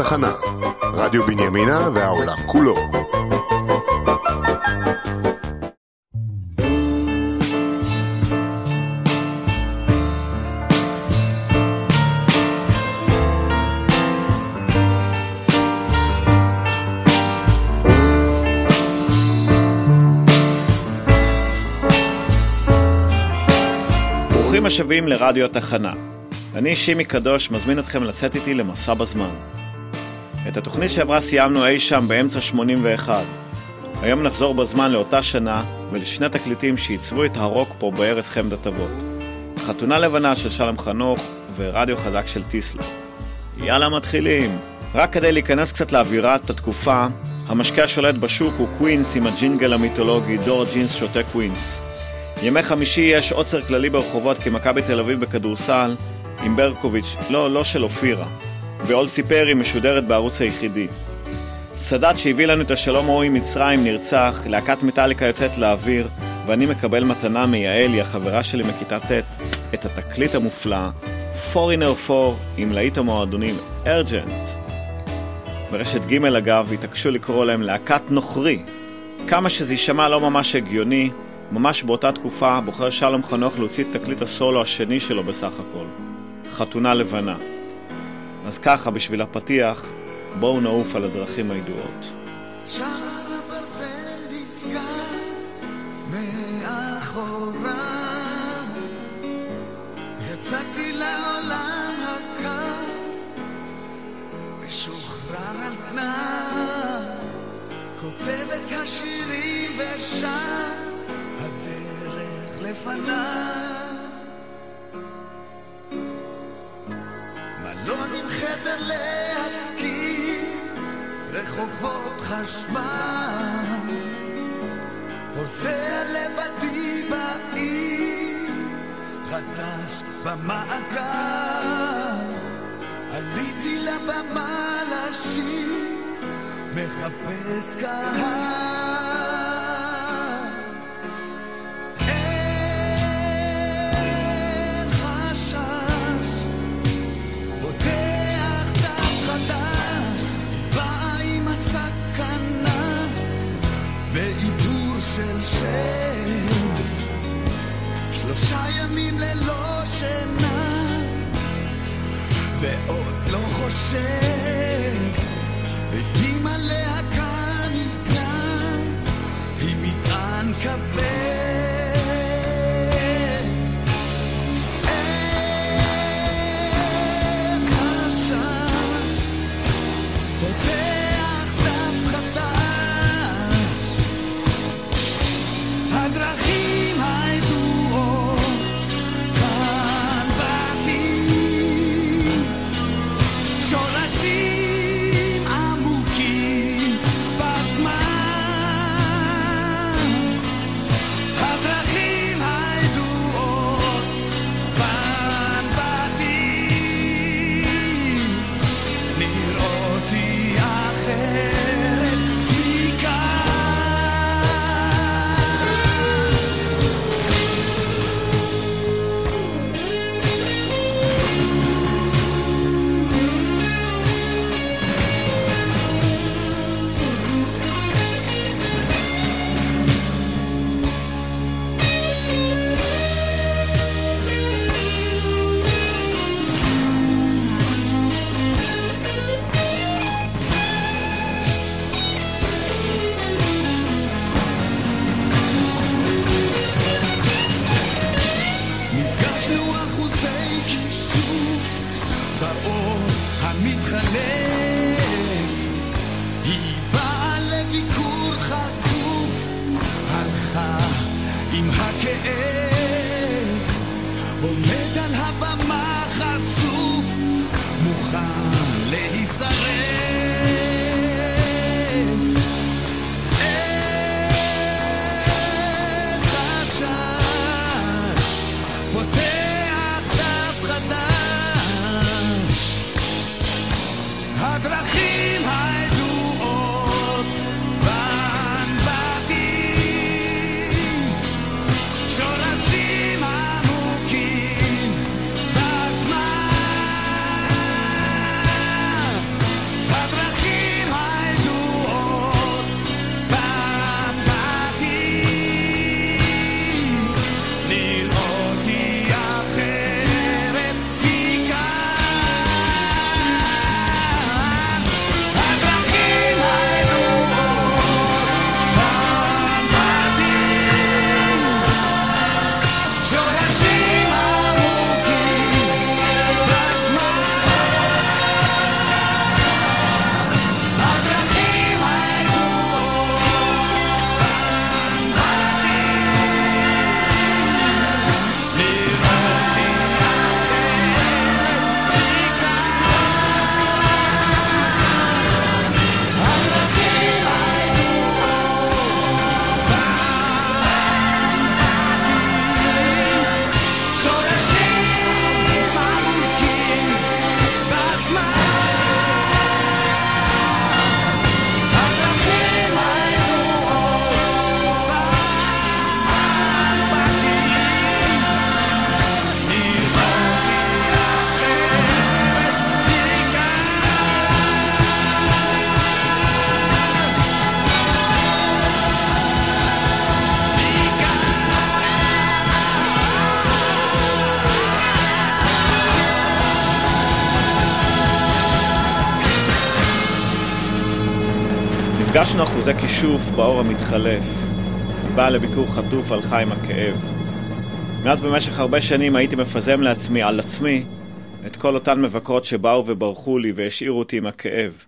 התחנה, רדיו בנימינה והעולם כולו. ברוכים השבים לרדיו התחנה. אני שימי קדוש מזמין אתכם לצאת איתי למסע בזמן. את התוכנית שעברה סיימנו אי שם באמצע 81. היום נחזור בזמן לאותה שנה ולשני תקליטים שעיצבו את הרוק פה בארץ חמדת אבות. חתונה לבנה של שלום חנוך ורדיו חזק של טיסלה. יאללה מתחילים! רק כדי להיכנס קצת לאווירת התקופה, המשקה השולט בשוק הוא קווינס עם הג'ינגל המיתולוגי דור ג'ינס שותה קווינס. ימי חמישי יש עוצר כללי ברחובות כמכבי תל אביב בכדורסל עם ברקוביץ', לא, לא של אופירה. ואולסי פרי משודרת בערוץ היחידי. סאדאת שהביא לנו את השלום ההוא עם מצרים נרצח, להקת מטאליקה יוצאת לאוויר, ואני מקבל מתנה מיעלי, החברה שלי מכיתה ט', את התקליט המופלא, Foreigner 4 עם להיט המועדונים ארג'נט. ברשת ג' אגב התעקשו לקרוא להם להקת נוכרי. כמה שזה יישמע לא ממש הגיוני, ממש באותה תקופה בוחר שלום חנוך להוציא את תקליט הסולו השני שלו בסך הכל, חתונה לבנה. אז ככה, בשביל הפתיח, בואו נעוף על הדרכים הידועות. שער הברזל נסגר מאחוריי יצאתי לעולם הקר משוחרר על תנאי כותב את השירים ושר הדרך לפניי חדר להשכיר רחובות חשמל פוסע לבדי בעיר חדש במעגל. עליתי לבמה לשיר מחפש קהל שד. שלושה ימים ללא שינה, ועוד לא חושב, בפנים הלהקה ניגן, עם מטען כבד. עם הכאב. כישוף באור המתחלף. היא באה לביקור חטוף, הלכה עם הכאב. מאז במשך הרבה שנים הייתי מפזם לעצמי, על עצמי, את כל אותן מבקרות שבאו וברחו לי והשאירו אותי עם הכאב,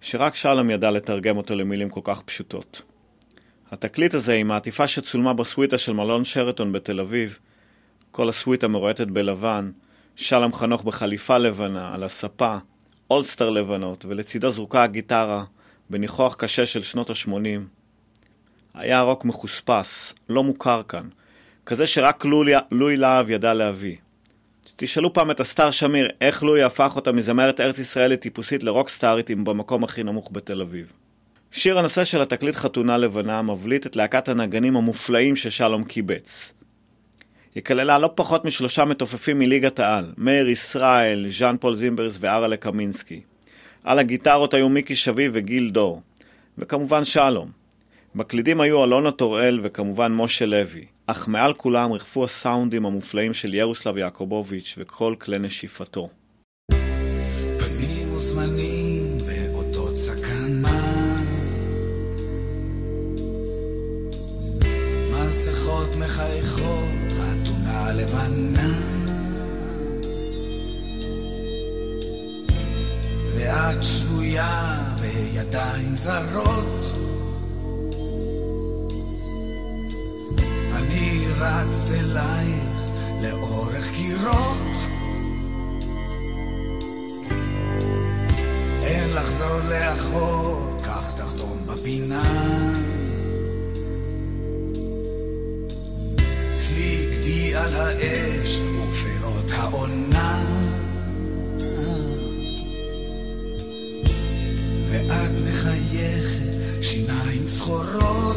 שרק שלום ידע לתרגם אותו למילים כל כך פשוטות. התקליט הזה עם העטיפה שצולמה בסוויטה של מלון שרתון בתל אביב, כל הסוויטה מרועטת בלבן, שלום חנוך בחליפה לבנה, על הספה, אולסטאר לבנות, ולצידו זרוקה הגיטרה, בניחוח קשה של שנות ה-80. היה רוק מחוספס, לא מוכר כאן, כזה שרק לואי, לואי להב ידע להביא. תשאלו פעם את אסתר שמיר איך לואי הפך אותה מזמרת ארץ ישראלית טיפוסית לרוק סטארית עם הבמה הכי נמוך בתל אביב. שיר הנושא של התקליט חתונה לבנה מבליט את להקת הנגנים המופלאים ששלום קיבץ. היא כללה לא פחות משלושה מתופפים מליגת העל, מאיר ישראל, ז'אן פול זימברס ואהרל'ה קמינסקי. על הגיטרות היו מיקי שביב וגיל דור, וכמובן שלום. בקלידים היו אלונה טוראל וכמובן משה לוי, אך מעל כולם ריחפו הסאונדים המופלאים של ירוסלב יעקובוביץ' וכל כלי נשיפתו. מחייכות, חתונה לבנה ואת שבויה בידיים זרות אני רץ אלייך לאורך קירות אין לחזור לאחור, כך תחתום בפינה. צלי גדי על האש ופירות העונה. ואת מחייכת, שיניים צחורות.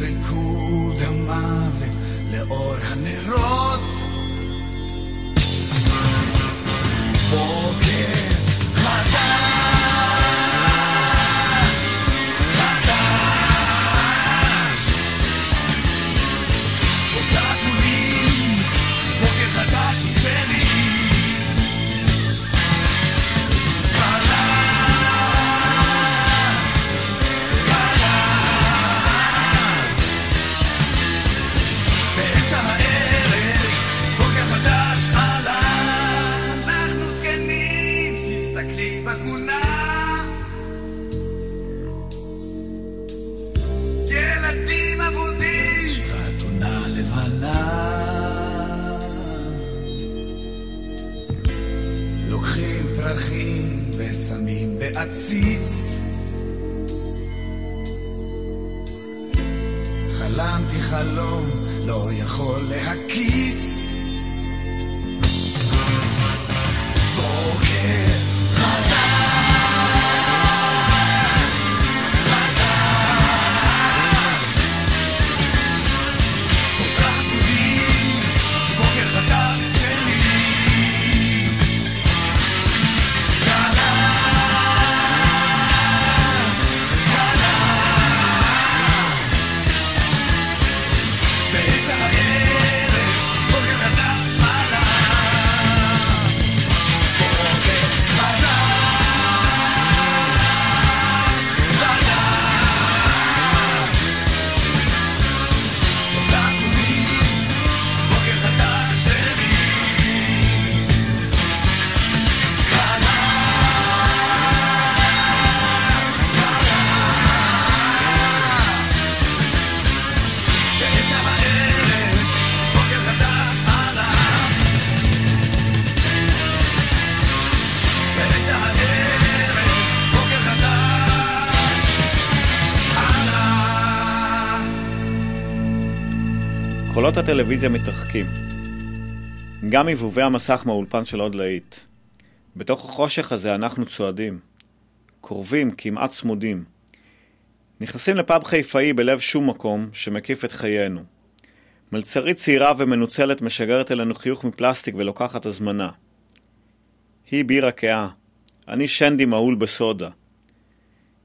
ריקוד המוות לאור הנרות. הטלוויזיה מתרחקים. גם מבובי המסך מהאולפן של עוד להיט. בתוך החושך הזה אנחנו צועדים. קרובים, כמעט צמודים. נכנסים לפאב חיפאי בלב שום מקום שמקיף את חיינו. מלצרית צעירה ומנוצלת משגרת אלינו חיוך מפלסטיק ולוקחת הזמנה. היא בירה כהה, אני שנדי מהול בסודה.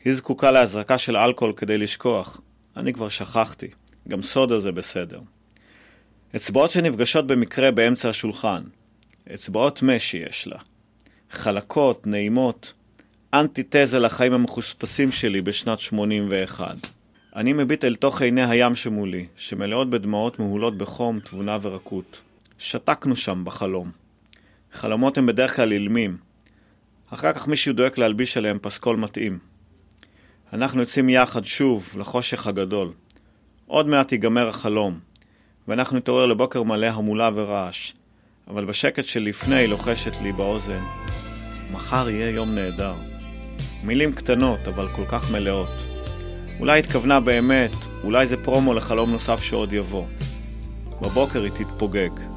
היא זקוקה להזרקה של אלכוהול כדי לשכוח. אני כבר שכחתי. גם סודה זה בסדר. אצבעות שנפגשות במקרה באמצע השולחן. אצבעות משי יש לה. חלקות, נעימות. אנטיתזה לחיים המחוספסים שלי בשנת 81. אני מביט אל תוך עיני הים שמולי, שמלאות בדמעות מהולות בחום, תבונה ורקות. שתקנו שם בחלום. חלומות הם בדרך כלל אילמים. אחר כך מישהו דואג להלביש עליהם פסקול מתאים. אנחנו יוצאים יחד שוב לחושך הגדול. עוד מעט ייגמר החלום, ואנחנו נתעורר לבוקר מלא המולה ורעש, אבל בשקט שלפני לוחשת לי באוזן, מחר יהיה יום נהדר. מילים קטנות, אבל כל כך מלאות. אולי התכוונה באמת, אולי זה פרומו לחלום נוסף שעוד יבוא. בבוקר היא תתפוגג.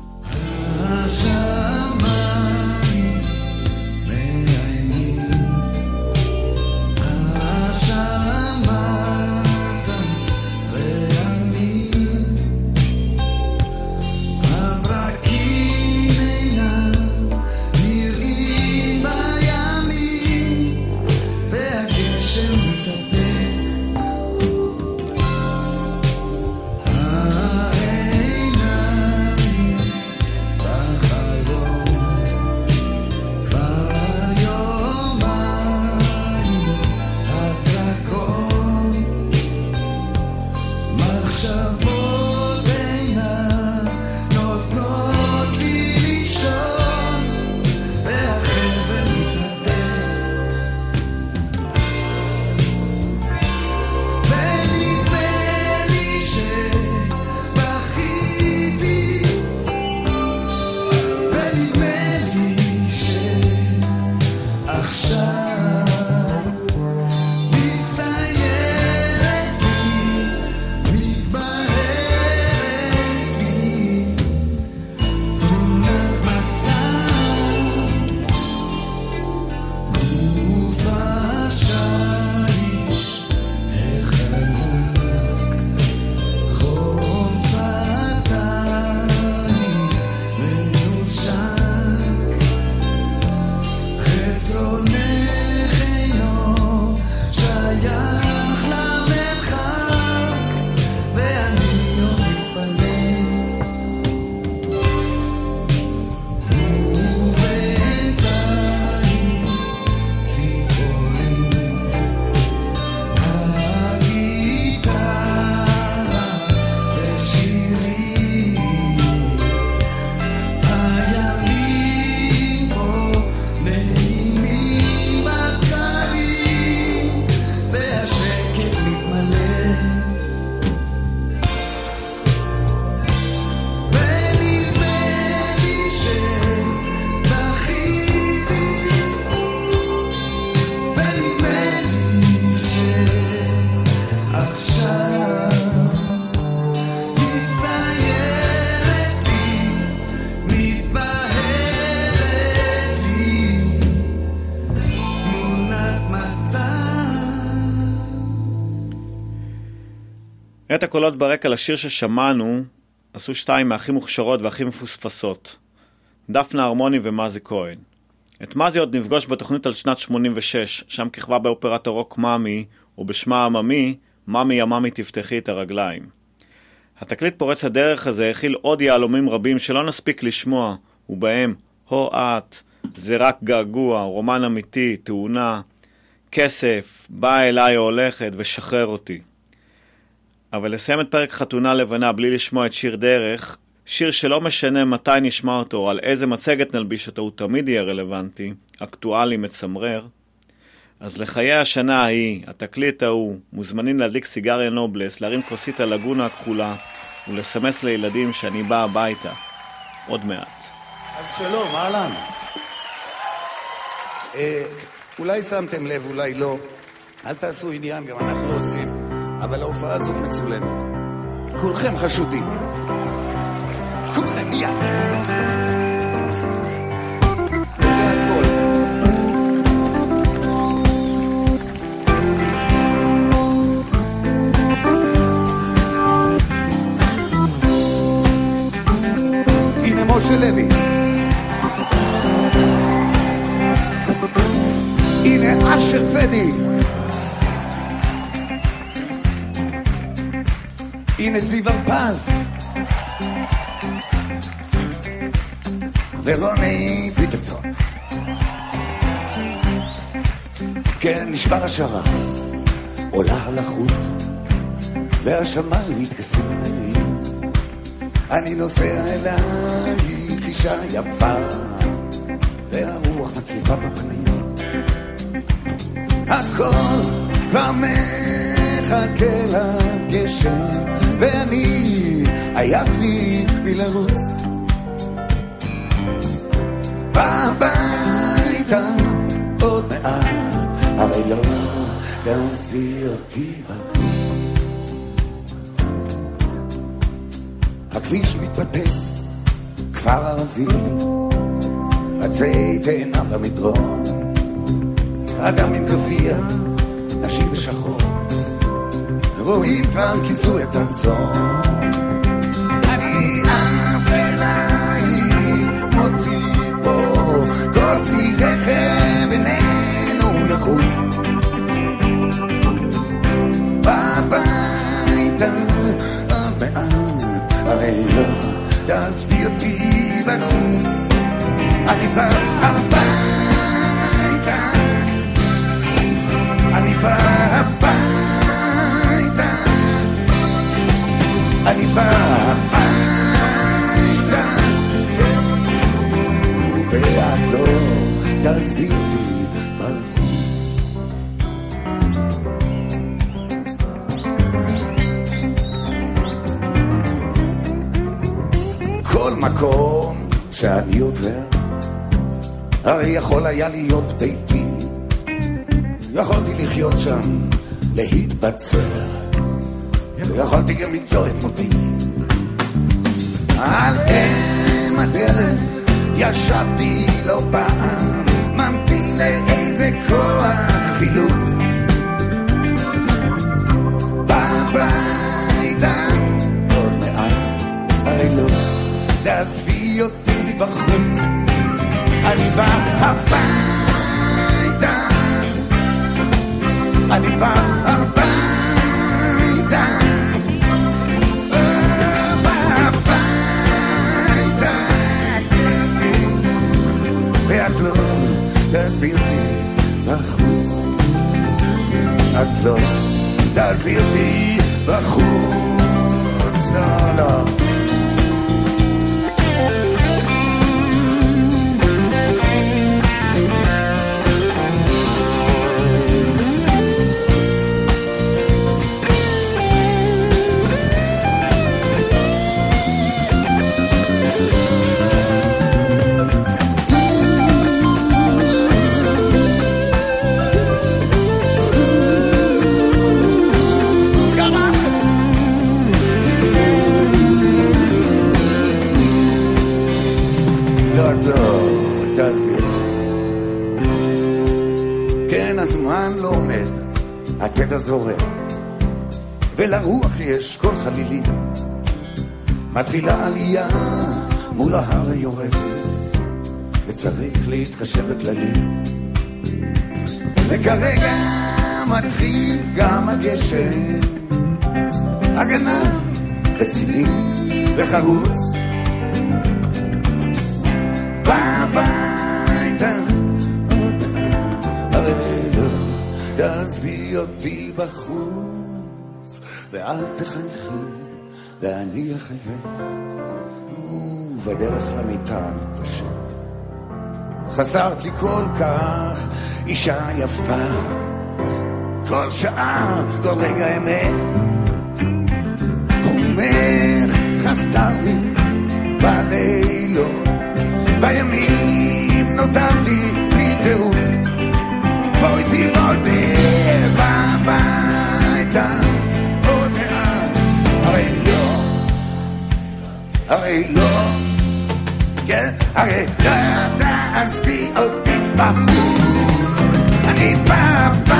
את הקולות ברקע לשיר ששמענו עשו שתיים מהכי מוכשרות והכי מפוספסות, דפנה הרמוני ומזי כהן. את מזי עוד נפגוש בתוכנית על שנת 86, שם כיכבה באופרת הרוק מאמי, ובשמה העממי, מאמי יממי תפתחי את הרגליים. התקליט פורץ הדרך הזה הכיל עוד יהלומים רבים שלא נספיק לשמוע, ובהם הו את, זה רק געגוע, רומן אמיתי, תאונה, כסף, באה אליי או הולכת ושחרר אותי. אבל לסיים את פרק חתונה לבנה בלי לשמוע את שיר דרך, שיר שלא משנה מתי נשמע אותו או על איזה מצגת נלביש אותו, הוא תמיד יהיה רלוונטי, אקטואלי, מצמרר. אז לחיי השנה ההיא, התקליט ההוא, מוזמנים להדליק סיגריה נובלס, להרים כוסית הלגונה הכחולה ולסמס לילדים שאני בא הביתה. עוד מעט. אז שלום, אהלן. אה, אולי שמתם לב, אולי לא. אל תעשו עניין, גם אנחנו עושים. אבל ההופעה הזאת מצולמת. כולכם חשודים. כולכם. הנה משה לוי. הנה אשר פדי. הנה זיו הרפז. ורוני פיטרסון. כן, נשבר השערה, עולה על החוט, והשמיים מתכסים עליהם. אני נוסע אלייך, אישה יפה, והרוח מצליחה בפנים. הכל כבר מחכה לגשם, ואני עייפתי מלרוץ. הביתה עוד מעט, הרי לא תעזבי אותי בחוץ. הכביש מתפתח, כפר ערבי, עצי תאנה במדרון, אדם עם גביע, נשים בשחור, רואים כבר כיסו את הצאן. אני עף אלייך כמו ציפור, כל כלי רכב להתבצר, ויכולתי גם למצוא את מותי. תעזבי אותי בחוץ. את לא תעזבי אותי בחוץ. לא, לא. התדר זורם, ולרוח יש קול חלילי. מתחילה עלייה מול ההר היורד, וצריך להתחשב בכללים. וכרגע מתחיל גם הגשם, הגנה רציני וחרוץ. אותי בחוץ, ואל תחייכי, ואני אחייך, ובדרך למיטה מתפשט. חסרת לי כל כך, אישה יפה, כל שעה, כל רגע אמת. חומך חסר לי בלילות. בימים נותרתי בלי תירוץ בואי תיבודי הרי לא, כן, הרי לא תעזבי אותי בחוץ, אני בא הביתה,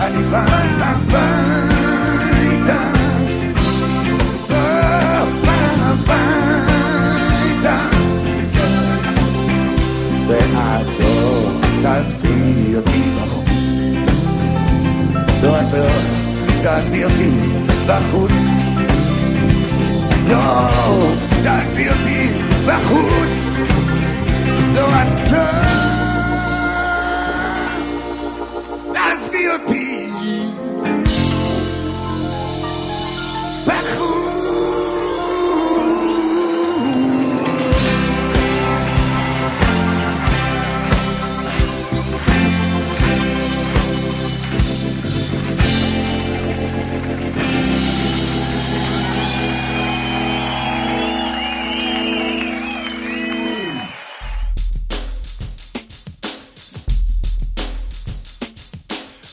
אני בא הביתה, לא, בא הביתה, ואת לא תעזבי אותי בחוץ, לא את לא תעזבי אותי בחוץ. לא, תעזבי אותי בחוץ. לא, את לא.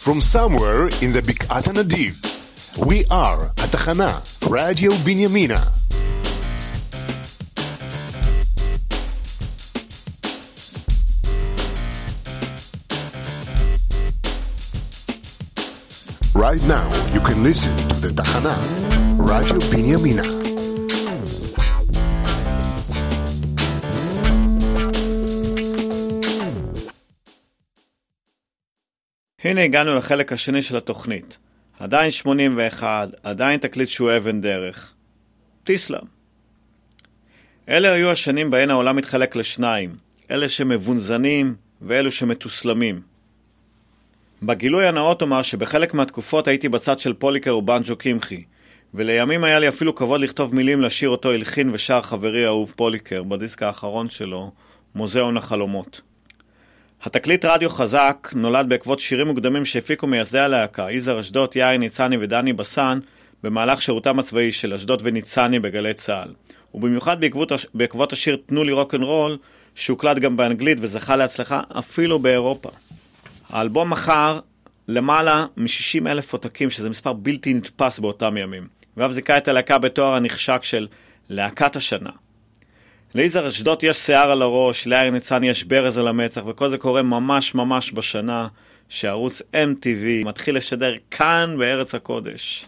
from somewhere in the Bik'at Nadiv. We are Atahana, Radio Binyamina. Right now, you can listen to the Tahana, Radio Binyamina. הנה הגענו לחלק השני של התוכנית. עדיין 81, עדיין תקליט שהוא אבן דרך. טיסלאם. אלה היו השנים בהן העולם התחלק לשניים, אלה שמבונזנים ואלו שמתוסלמים. בגילוי הנאות אומר שבחלק מהתקופות הייתי בצד של פוליקר ובנג'ו קמחי, ולימים היה לי אפילו כבוד לכתוב מילים לשיר אותו הלחין ושר חברי האהוב פוליקר בדיסק האחרון שלו, מוזיאון החלומות. התקליט רדיו חזק נולד בעקבות שירים מוקדמים שהפיקו מייסדי הלהקה, יזהר אשדוד, יאיר ניצני ודני בסן, במהלך שירותם הצבאי של אשדוד וניצני בגלי צה"ל. ובמיוחד בעקבות, הש... בעקבות השיר "תנו לי רוקנרול", שהוקלט גם באנגלית וזכה להצלחה אפילו באירופה. האלבום מכר למעלה מ-60 אלף עותקים, שזה מספר בלתי נתפס באותם ימים, ואף זיכה את הלהקה בתואר הנחשק של להקת השנה. ליזהר אשדוד יש שיער על הראש, ליאיר ניצני יש ברז על המצח, וכל זה קורה ממש ממש בשנה שערוץ MTV מתחיל לשדר כאן בארץ הקודש.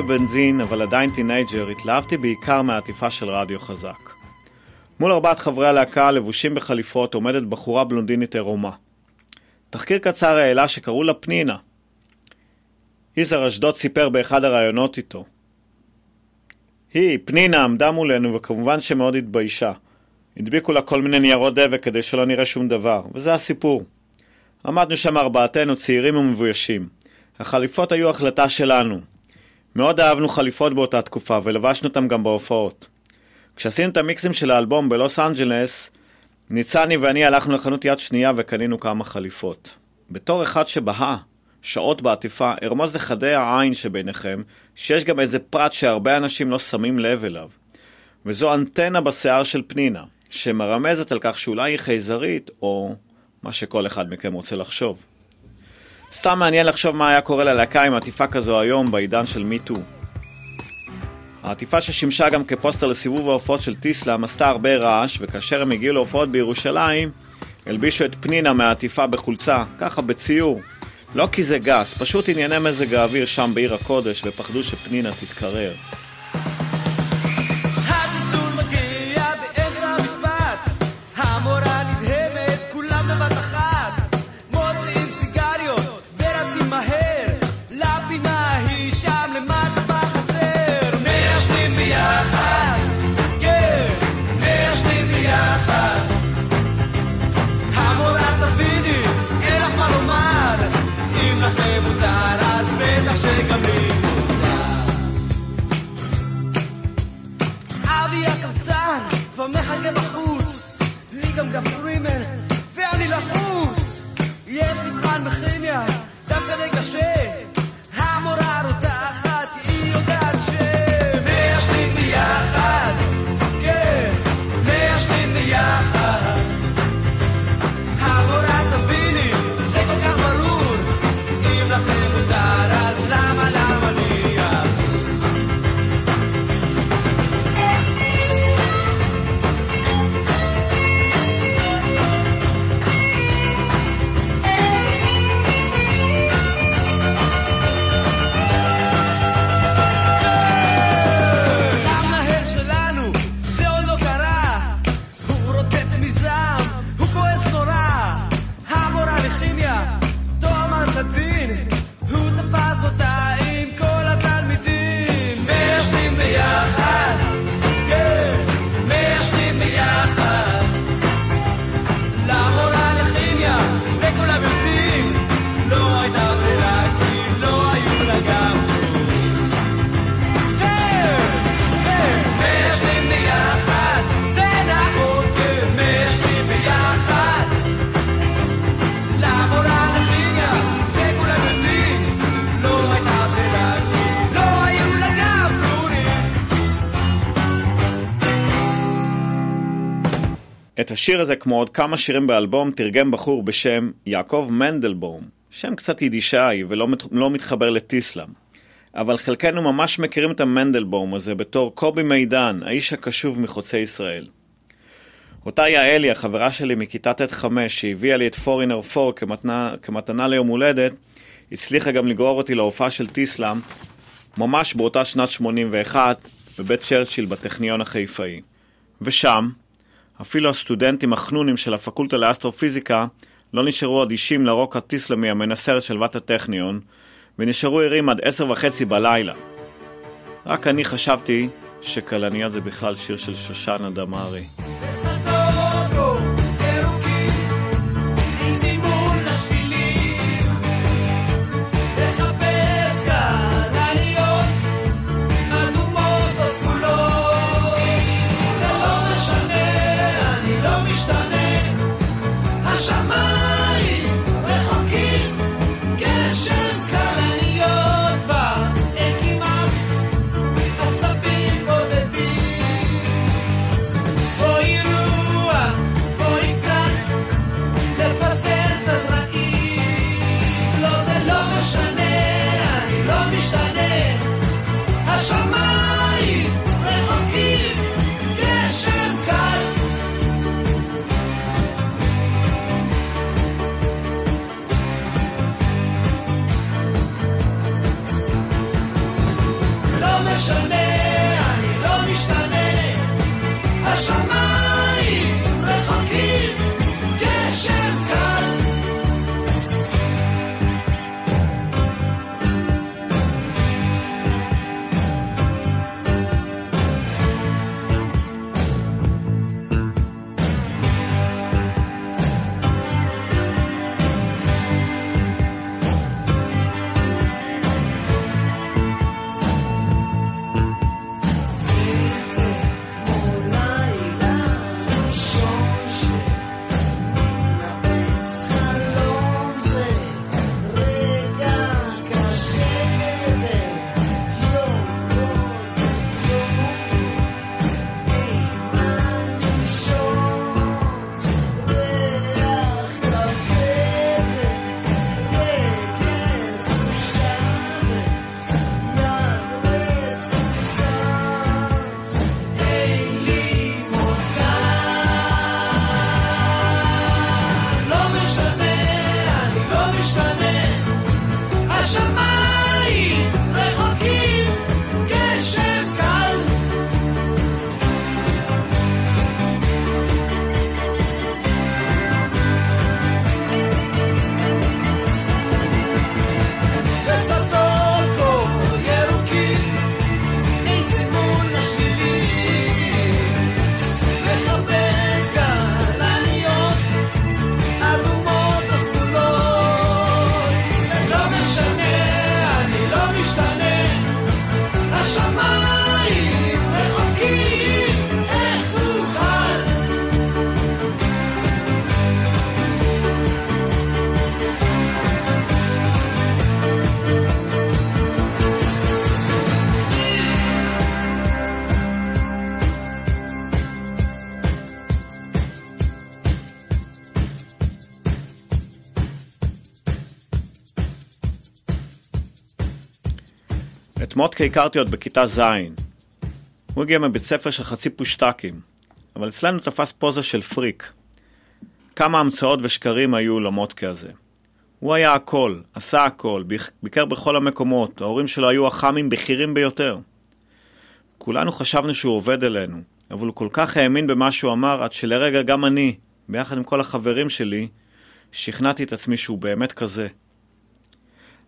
חובב בנזין, אבל עדיין טינאייג'ר, התלהבתי בעיקר מהעטיפה של רדיו חזק. מול ארבעת חברי הלהקה לבושים בחליפות עומדת בחורה בלונדינית עירומה. תחקיר קצר העלה שקראו לה פנינה. יזהר אשדות סיפר באחד הראיונות איתו. היא, פנינה, עמדה מולנו וכמובן שמאוד התביישה. הדביקו לה כל מיני ניירות דבק כדי שלא נראה שום דבר, וזה הסיפור. עמדנו שם ארבעתנו צעירים ומבוישים. החליפות היו החלטה שלנו. מאוד אהבנו חליפות באותה תקופה ולבשנו אותם גם בהופעות. כשעשינו את המיקסים של האלבום בלוס אנג'לס, ניצני ואני הלכנו לחנות יד שנייה וקנינו כמה חליפות. בתור אחד שבהה שעות בעטיפה, ארמוז לחדי העין שביניכם, שיש גם איזה פרט שהרבה אנשים לא שמים לב אליו. וזו אנטנה בשיער של פנינה, שמרמזת על כך שאולי היא חייזרית, או מה שכל אחד מכם רוצה לחשוב. סתם מעניין לחשוב מה היה קורה ללהקה עם עטיפה כזו היום בעידן של מיטו. העטיפה ששימשה גם כפוסטר לסיבוב ההופעות של טיסלאם עשתה הרבה רעש, וכאשר הם הגיעו להופעות בירושלים, הלבישו את פנינה מהעטיפה בחולצה, ככה בציור. לא כי זה גס, פשוט ענייני מזג האוויר שם בעיר הקודש, ופחדו שפנינה תתקרר. השיר הזה, כמו עוד כמה שירים באלבום, תרגם בחור בשם יעקב מנדלבום, שם קצת יידישאי ולא מת- לא מתחבר לטיסלאם. אבל חלקנו ממש מכירים את המנדלבום הזה בתור קובי מידן, האיש הקשוב מחוצה ישראל. אותה יעלי, החברה שלי מכיתה ט'5, שהביאה לי את פורינר 4 כמתנה, כמתנה ליום הולדת, הצליחה גם לגרור אותי להופעה של טיסלאם, ממש באותה שנת 81, בבית צ'רצ'יל בטכניון החיפאי. ושם, אפילו הסטודנטים החנונים של הפקולטה לאסטרופיזיקה לא נשארו אדישים לרוק הטיסלמי המנסר של בת הטכניון, ונשארו ערים עד עשר וחצי בלילה. רק אני חשבתי שכלניות זה בכלל שיר של שושנה דמארי. מוטקה הכרתי עוד בכיתה ז'. הוא הגיע מבית ספר של חצי פושטקים, אבל אצלנו תפס פוזה של פריק. כמה המצאות ושקרים היו למוטקה הזה. הוא היה הכל, עשה הכל, ביקר בכל המקומות, ההורים שלו היו אח"מים בכירים ביותר. כולנו חשבנו שהוא עובד אלינו, אבל הוא כל כך האמין במה שהוא אמר, עד שלרגע גם אני, ביחד עם כל החברים שלי, שכנעתי את עצמי שהוא באמת כזה.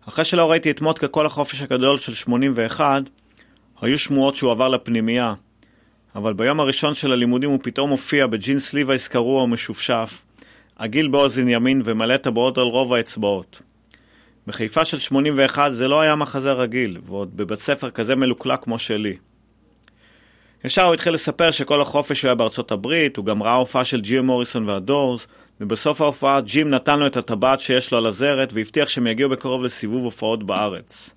אחרי שלא ראיתי את מוטקה כל החופש הגדול של 81, היו שמועות שהוא עבר לפנימייה, אבל ביום הראשון של הלימודים הוא פתאום הופיע בג'ינס ליווייס קרוע ומשופשף, עגיל באוזן ימין ומלא טבעות על רוב האצבעות. בחיפה של 81 זה לא היה מחזה רגיל, ועוד בבית ספר כזה מלוקלק כמו שלי. ישר הוא התחיל לספר שכל החופש הוא היה בארצות הברית, הוא גם ראה הופעה של ג'ים מוריסון והדורס, ובסוף ההופעה ג'ים נתן לו את הטבעת שיש לו על הזרת, והבטיח שהם יגיעו בקרוב לסיבוב הופעות בארץ.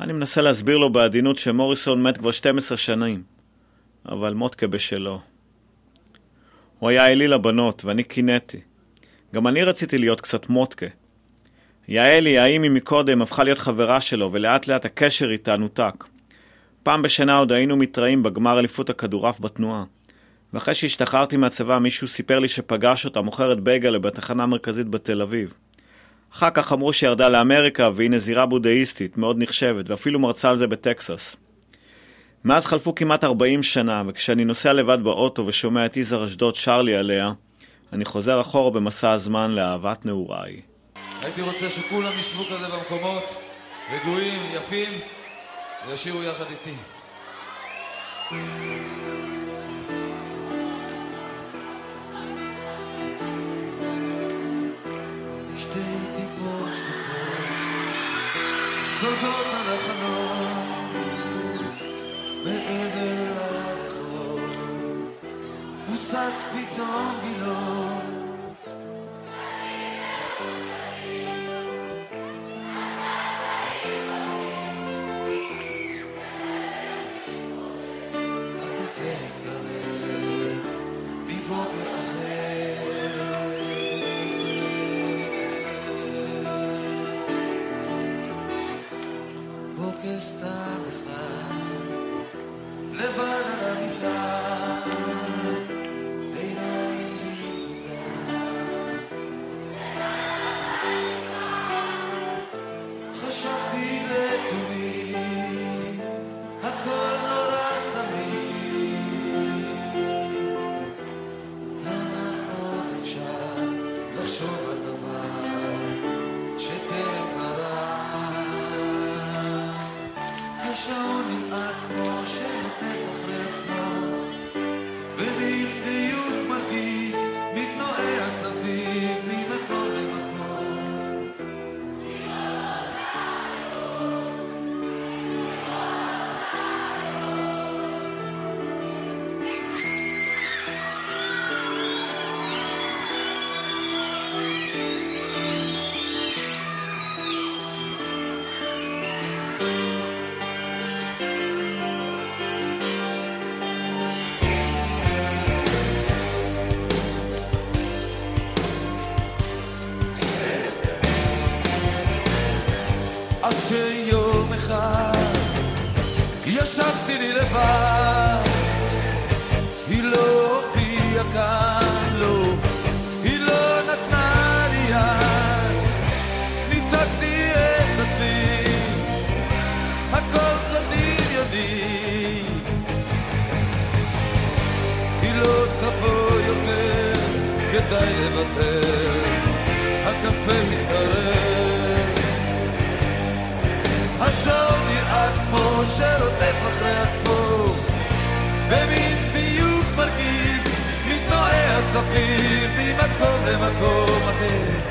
אני מנסה להסביר לו בעדינות שמוריסון מת כבר 12 שנים, אבל מוטקה בשלו. הוא היה אלי לבנות, ואני קינאתי. גם אני רציתי להיות קצת מוטקה. יעלי, האם היא מקודם, הפכה להיות חברה שלו, ולאט לאט הקשר איתה נותק. פעם בשנה עוד היינו מתראים בגמר אליפות הכדורעף בתנועה. ואחרי שהשתחררתי מהצבא, מישהו סיפר לי שפגש אותה מוכרת בייגלה בתחנה המרכזית בתל אביב. אחר כך אמרו שירדה לאמריקה והיא נזירה בודהיסטית, מאוד נחשבת, ואפילו מרצה על זה בטקסס. מאז חלפו כמעט 40 שנה, וכשאני נוסע לבד באוטו ושומע את יזהר אשדוד שר לי עליה, אני חוזר אחורה במסע הזמן לאהבת נעוריי. הייתי רוצה שכולם ישבו כזה במקומות, רגועים, יפים, וישירו יחד איתי. שתי טיפות שטופות זולגות על החלון מעבר לרחוב מוסד פתאום בוקר סתם אחד לבד על המיטה עיניים למקום אתם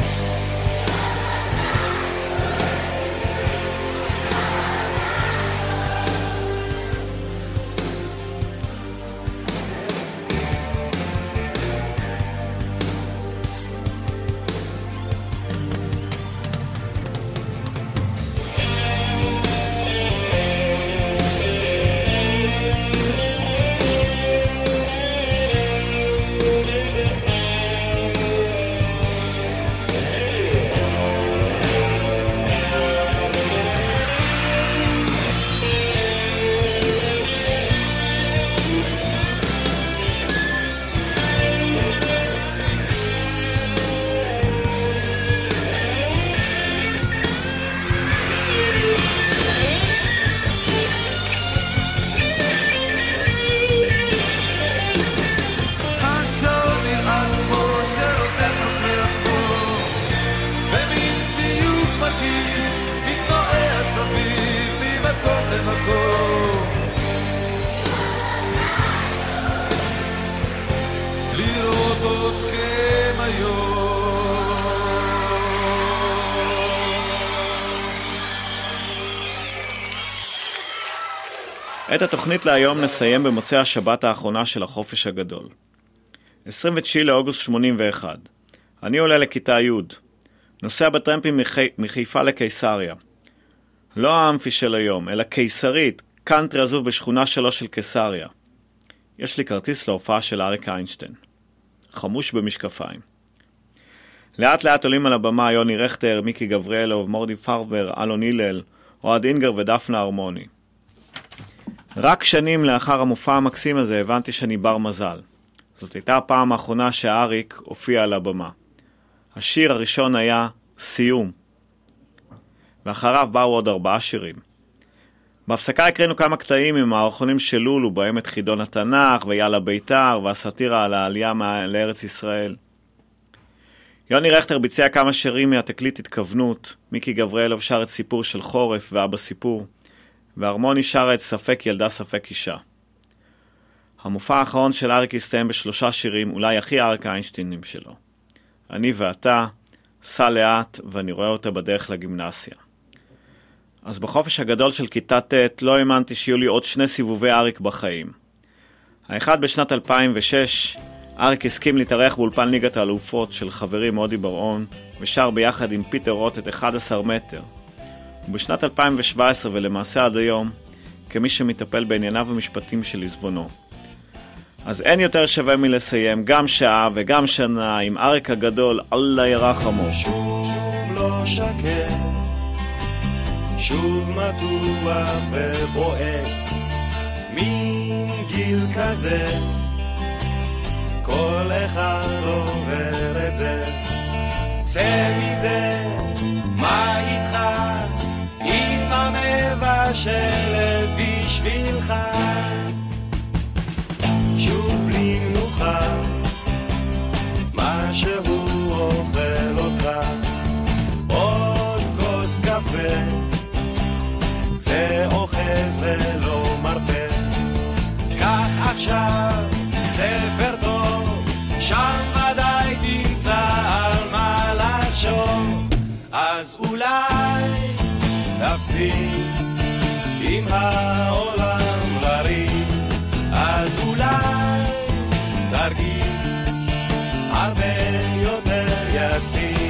את התוכנית להיום נסיים במוצאי השבת האחרונה של החופש הגדול. 29 לאוגוסט 81. אני עולה לכיתה י', נוסע בטרמפים מחי... מחיפה לקיסריה. לא האמפי של היום, אלא קיסרית, קאנטרי עזוב בשכונה שלו של קיסריה. יש לי כרטיס להופעה של אריק איינשטיין. חמוש במשקפיים. לאט לאט עולים על הבמה יוני רכטר, מיקי גבריאלוב, מורדי פרבר, אלון הלל, אוהד אינגר ודפנה הרמוני. רק שנים לאחר המופע המקסים הזה הבנתי שאני בר מזל. זאת הייתה הפעם האחרונה שאריק הופיע על הבמה. השיר הראשון היה סיום, ואחריו באו עוד ארבעה שירים. בהפסקה הקראנו כמה קטעים עם מערכונים של לולו, בהם את חידון התנ"ך ויאללה בית"ר והסאטירה על העלייה לארץ ישראל. יוני רכטר ביצע כמה שירים מהתקליט התכוונות, מיקי גבריאלוב שר את סיפור של חורף ואבא סיפור, והרמוני שרה את ספק ילדה ספק אישה. המופע האחרון של אריק הסתיים בשלושה שירים, אולי הכי אריק איינשטיינים שלו. אני ואתה, סע לאט, ואני רואה אותה בדרך לגימנסיה. אז בחופש הגדול של כיתה ט' לא האמנתי שיהיו לי עוד שני סיבובי אריק בחיים. האחד בשנת 2006, אריק הסכים להתארח באולפן ליגת האלופות של חברי מודי בר-און, ושר ביחד עם פיטר רוט את 11 מטר. ובשנת 2017, ולמעשה עד היום, כמי שמטפל בענייניו המשפטיים של עזבונו. אז אין יותר שווה מלסיים גם שעה וגם שנה עם אריק הגדול, אללה ירחמו. שוב לא שקט, שוב מתוח ובועט, מין גיל כזה, כל אחד עובר את זה. צא מזה, מה איתך? מבשלת בשבילך. שוב בלי מנוחה, מה שהוא אוכל אותך, עוד כוס קפה, זה אוחז ולא מרפה. קח עכשיו ספר טוב, שם תפסיק עם העולם לריב. אז אולי תרגיש הרבה יותר יציב.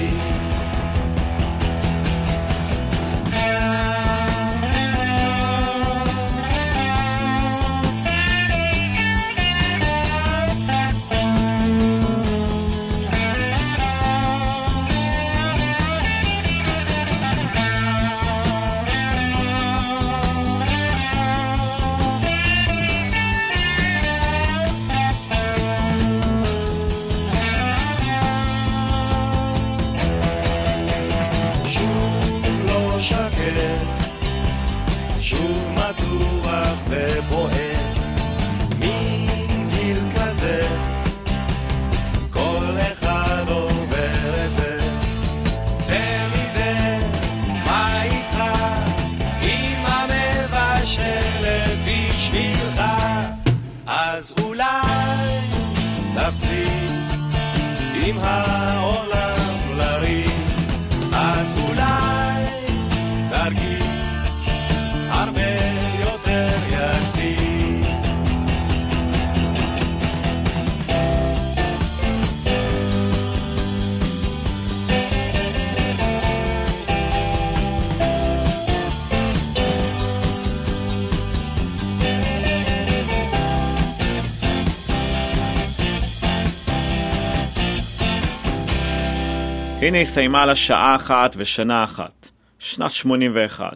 הנה הסתיימה לה שעה אחת ושנה אחת, שנת 81.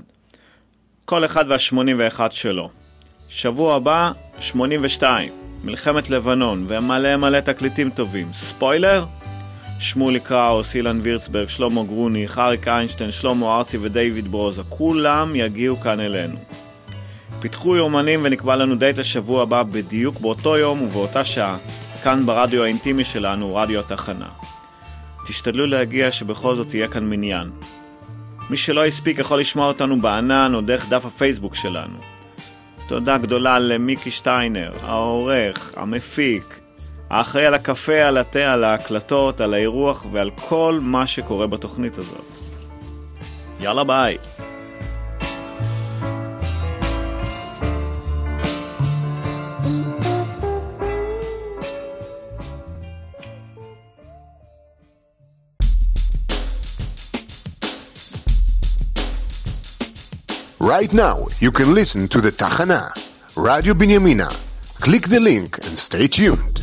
כל אחד וה-81 שלו. שבוע הבא, 82, מלחמת לבנון, ומלא מלא תקליטים טובים. ספוילר? שמולי קראוס, אילן וירצברג, שלמה גרוניך, אריק איינשטיין, שלמה ארצי ודייוויד ברוזה, כולם יגיעו כאן אלינו. פיתחו יומנים ונקבע לנו דייט לשבוע הבא בדיוק באותו יום ובאותה שעה, כאן ברדיו האינטימי שלנו, רדיו התחנה. תשתדלו להגיע שבכל זאת יהיה כאן מניין. מי שלא הספיק יכול לשמוע אותנו בענן או דרך דף הפייסבוק שלנו. תודה גדולה למיקי שטיינר, העורך, המפיק, האחראי על הקפה, על התה, על ההקלטות, על האירוח ועל כל מה שקורה בתוכנית הזאת. יאללה ביי. Right now, you can listen to the Tachana, Radio Binyamina. Click the link and stay tuned.